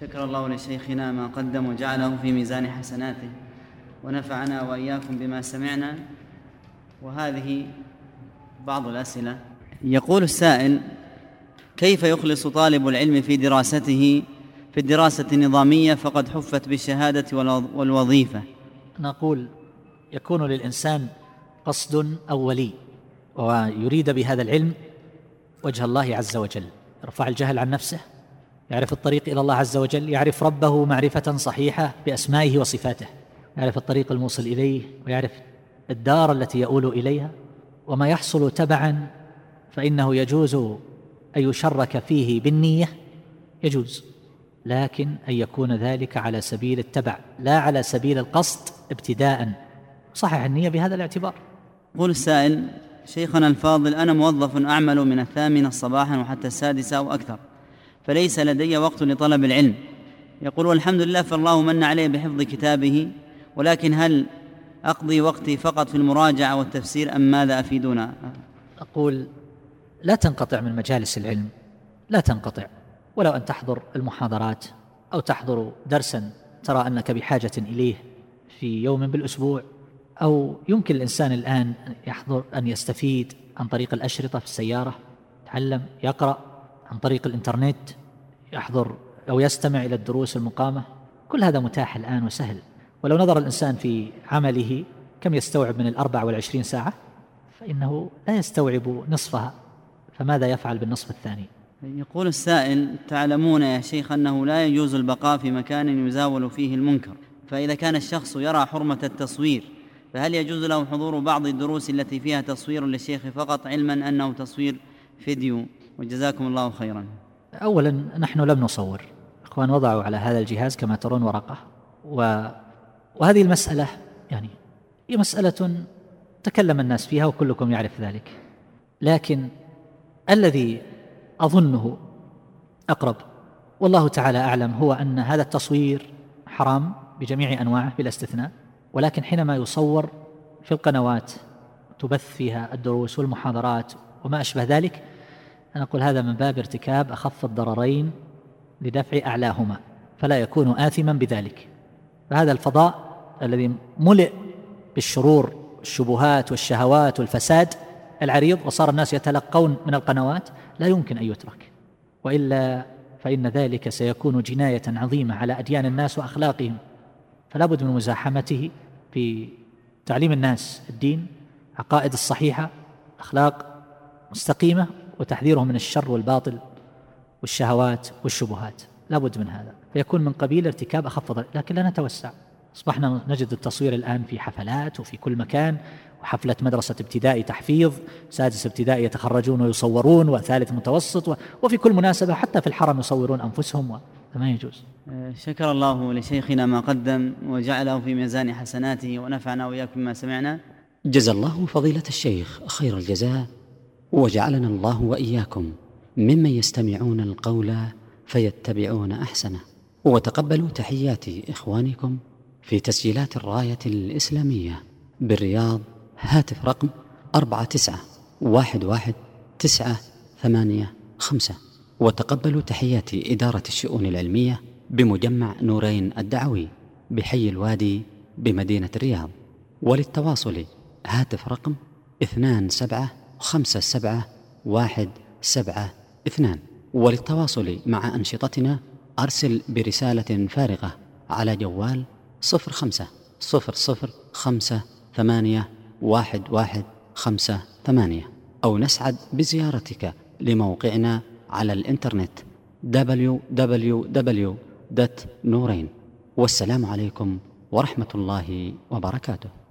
شكر الله لشيخنا ما قدم وجعله في ميزان حسناته ونفعنا وإياكم بما سمعنا. وهذه بعض الأسئلة. يقول السائل كيف يخلص طالب العلم في دراسته؟ في الدراسة النظامية فقد حفت بالشهادة والوظيفة. نقول يكون للإنسان قصد أولي ويريد بهذا العلم وجه الله عز وجل. يرفع الجهل عن نفسه. يعرف الطريق إلى الله عز وجل يعرف ربه معرفة صحيحة بأسمائه وصفاته يعرف الطريق الموصل إليه ويعرف الدار التي يؤول إليها وما يحصل تبعا فإنه يجوز أن يشرك فيه بالنية يجوز لكن أن يكون ذلك على سبيل التبع لا على سبيل القصد ابتداء. صحح النية بهذا الاعتبار. يقول السائل شيخنا الفاضل أنا موظف أعمل من الثامنة صباحا وحتى السادسة أو أكثر. فليس لدي وقت لطلب العلم. يقول والحمد لله فالله من علي بحفظ كتابه ولكن هل أقضي وقتي فقط في المراجعة والتفسير أم ماذا أفيدنا؟ أقول لا تنقطع من مجالس العلم لا تنقطع. ولو أن تحضر المحاضرات أو تحضر درسا ترى أنك بحاجة إليه في يوم بالأسبوع أو يمكن الإنسان الآن يحضر أن يستفيد عن طريق الأشرطة في السيارة يتعلم يقرأ عن طريق الإنترنت يحضر أو يستمع إلى الدروس المقامة كل هذا متاح الآن وسهل. ولو نظر الإنسان في عمله كم يستوعب من الأربع والعشرين ساعة فإنه لا يستوعب نصفها. فماذا يفعل بالنصف الثاني؟ يقول السائل تعلمون يا شيخ أنه لا يجوز البقاء في مكان يزاول فيه المنكر فإذا كان الشخص يرى حرمة التصوير فهل يجوز له حضور بعض الدروس التي فيها تصوير للشيخ فقط علما أنه تصوير فيديو؟ وجزاكم الله خيرا. أولا نحن لم نصور. إخوان وضعوا على هذا الجهاز كما ترون ورقة. و... وهذه المسألة يعني هي مسألة تكلم الناس فيها وكلكم يعرف ذلك. لكن الذي أظنه أقرب والله تعالى أعلم هو أن هذا التصوير حرام بجميع أنواعه بلا استثناء. ولكن حينما يصور في القنوات تبث فيها الدروس والمحاضرات وما أشبه ذلك أنا أقول هذا من باب ارتكاب أخف الضررين لدفع أعلاهما فلا يكون آثما بذلك. فهذا الفضاء الذي ملئ بالشرور الشبهات والشهوات والفساد العريض وصار الناس يتلقون من القنوات لا يمكن أن يترك. وإلا فإن ذلك سيكون جناية عظيمة على أديان الناس وأخلاقهم. فلا بد من مزاحمته في تعليم الناس الدين عقائد الصحيحة أخلاق مستقيمة وتحذيرهم من الشر والباطل والشهوات والشبهات. لا بد من هذا. فيكون من قبيل ارتكاب أخف لكن لا نتوسع. أصبحنا نجد التصوير الآن في حفلات وفي كل مكان وحفلة مدرسة ابتدائي تحفيظ سادس ابتدائي يتخرجون ويصورون وثالث متوسط وفي كل مناسبة حتى في الحرم يصورون أنفسهم فما يجوز. شكر الله لشيخنا ما قدم وجعله في ميزان حسناته ونفعنا وإياكم ما سمعنا. جزا الله فضيلة الشيخ خير الجزاء. وجعلنا الله وإياكم ممن يستمعون القول فيتبعون أحسنه. وتقبلوا تحيات إخوانكم في تسجيلات الراية الإسلامية بالرياض هاتف رقم أربعة تسعة واحد واحد تسعة ثمانية خمسة. وتقبلوا تحيات إدارة الشؤون العلمية بمجمع نورين الدعوي بحي الوادي بمدينة الرياض. وللتواصل هاتف رقم اثنان سبعة خمسة سبعة واحد سبعة اثنان. وللتواصل مع أنشطتنا أرسل برسالة فارغة على جوال صفر خمسة صفر صفر خمسة ثمانية واحد واحد خمسة ثمانية. أو نسعد بزيارتك لموقعنا على الإنترنت www.نورين والسلام عليكم ورحمة الله وبركاته.